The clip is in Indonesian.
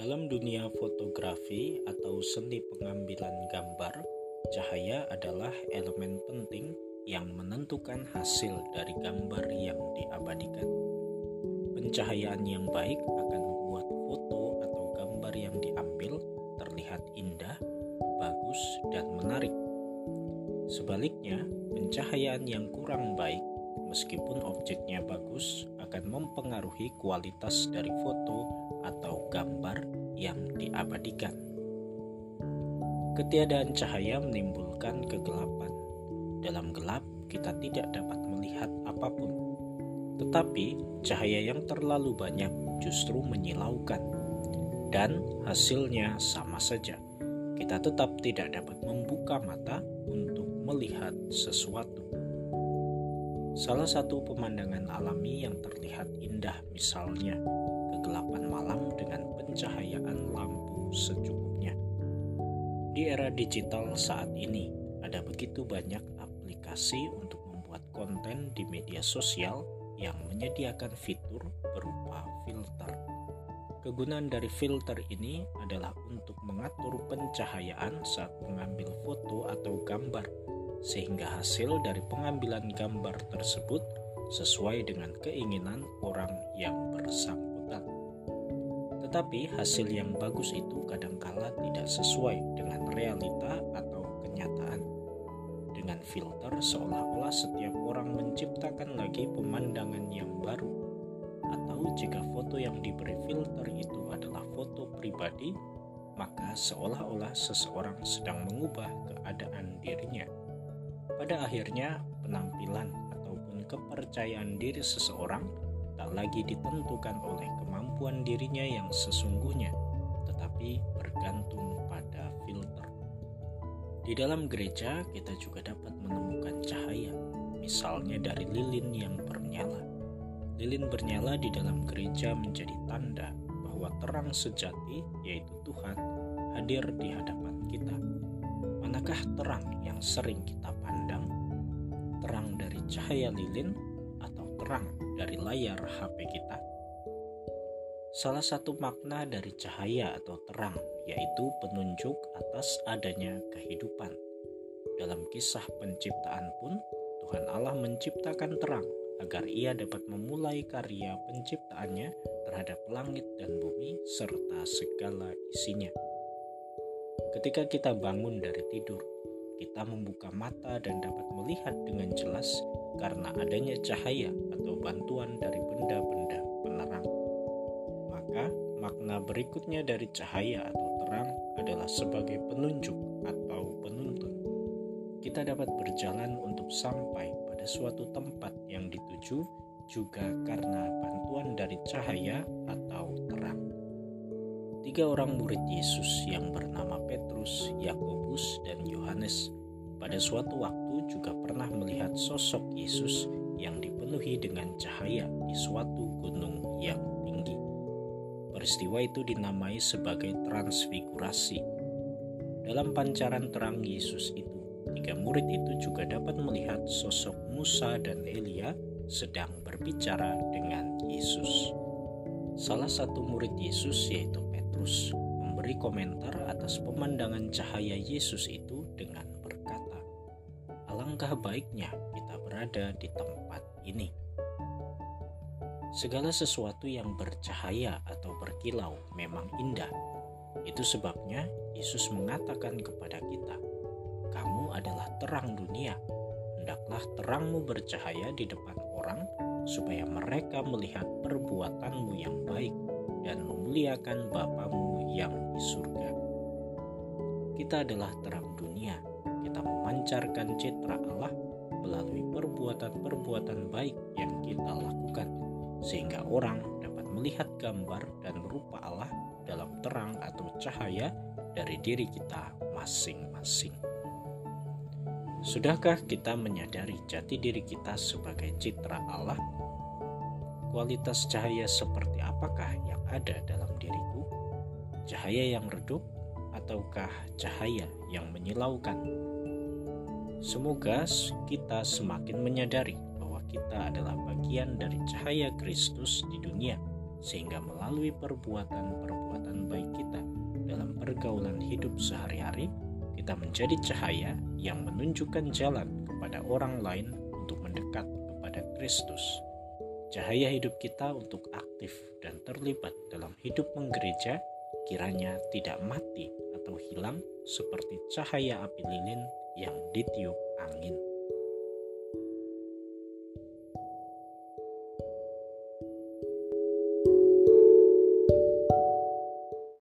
Dalam dunia fotografi atau seni pengambilan gambar, cahaya adalah elemen penting yang menentukan hasil dari gambar yang diabadikan. Pencahayaan yang baik akan membuat foto atau gambar yang diambil terlihat indah, bagus, dan menarik. Sebaliknya, pencahayaan yang kurang baik meskipun objeknya bagus, akan mempengaruhi kualitas dari foto atau gambar yang diabadikan. Ketiadaan cahaya menimbulkan kegelapan. Dalam gelap, kita tidak dapat melihat apa pun, tetapi cahaya yang terlalu banyak justru menyilaukan, dan hasilnya sama saja. Kita tetap tidak dapat membuka mata untuk melihat sesuatu. Salah satu pemandangan alami yang terlihat indah, misalnya kegelapan malam dengan pencahayaan lampu secukupnya. Di era digital saat ini, ada begitu banyak aplikasi untuk membuat konten di media sosial yang menyediakan fitur berupa filter. Kegunaan dari filter ini adalah untuk mengatur pencahayaan saat mengambil foto atau gambar sehingga hasil dari pengambilan gambar tersebut sesuai dengan keinginan orang yang bersangkutan. Tetapi hasil yang bagus itu kadangkala tidak sesuai dengan realita atau kenyataan. Dengan filter seolah-olah setiap orang menciptakan lagi pemandangan yang baru. Atau jika foto yang diberi filter itu adalah foto pribadi, maka seolah-olah seseorang sedang mengubah keadaan dirinya pada akhirnya, penampilan ataupun kepercayaan diri seseorang tak lagi ditentukan oleh kemampuan dirinya yang sesungguhnya, tetapi bergantung pada filter. Di dalam gereja, kita juga dapat menemukan cahaya, misalnya dari lilin yang bernyala. Lilin bernyala di dalam gereja menjadi tanda bahwa terang sejati, yaitu Tuhan, hadir di hadapan kita. Manakah terang sering kita terang dari cahaya lilin atau terang dari layar HP kita? Salah satu makna dari cahaya atau terang yaitu penunjuk atas adanya kehidupan. Dalam kisah penciptaan pun, Tuhan Allah menciptakan terang agar ia dapat memulai karya penciptaannya terhadap langit dan bumi serta segala isinya. Ketika kita bangun dari tidur, kita membuka mata dan dapat melihat dengan jelas karena adanya cahaya atau bantuan dari benda-benda penerang. Maka, makna berikutnya dari cahaya atau terang adalah sebagai penunjuk atau penuntun. Kita dapat berjalan untuk sampai pada suatu tempat yang dituju juga karena bantuan dari cahaya atau. Tiga orang murid Yesus yang bernama Petrus, Yakobus, dan Yohanes pada suatu waktu juga pernah melihat sosok Yesus yang dipenuhi dengan cahaya di suatu gunung yang tinggi. Peristiwa itu dinamai sebagai transfigurasi. Dalam pancaran terang Yesus itu, tiga murid itu juga dapat melihat sosok Musa dan Elia sedang berbicara dengan Yesus. Salah satu murid Yesus yaitu Petrus memberi komentar atas pemandangan cahaya Yesus itu dengan berkata, "Alangkah baiknya kita berada di tempat ini." Segala sesuatu yang bercahaya atau berkilau memang indah. Itu sebabnya Yesus mengatakan kepada kita, "Kamu adalah terang dunia. Hendaklah terangmu bercahaya di depan orang, supaya mereka melihat perbuatanmu yang baik dan memuliakan Bapamu yang di surga. Kita adalah terang dunia. Kita memancarkan citra Allah melalui perbuatan-perbuatan baik yang kita lakukan, sehingga orang dapat melihat gambar dan rupa Allah dalam terang atau cahaya dari diri kita masing-masing. Sudahkah kita menyadari jati diri kita sebagai citra Allah? Kualitas cahaya seperti apakah yang ada dalam diriku? Cahaya yang redup ataukah cahaya yang menyilaukan? Semoga kita semakin menyadari bahwa kita adalah bagian dari cahaya Kristus di dunia, sehingga melalui perbuatan-perbuatan baik kita dalam pergaulan hidup sehari-hari, kita menjadi cahaya yang menunjukkan jalan kepada orang lain untuk mendekat kepada Kristus. Cahaya hidup kita untuk aktif dan terlibat dalam hidup menggereja kiranya tidak mati atau hilang seperti cahaya api lilin yang ditiup angin.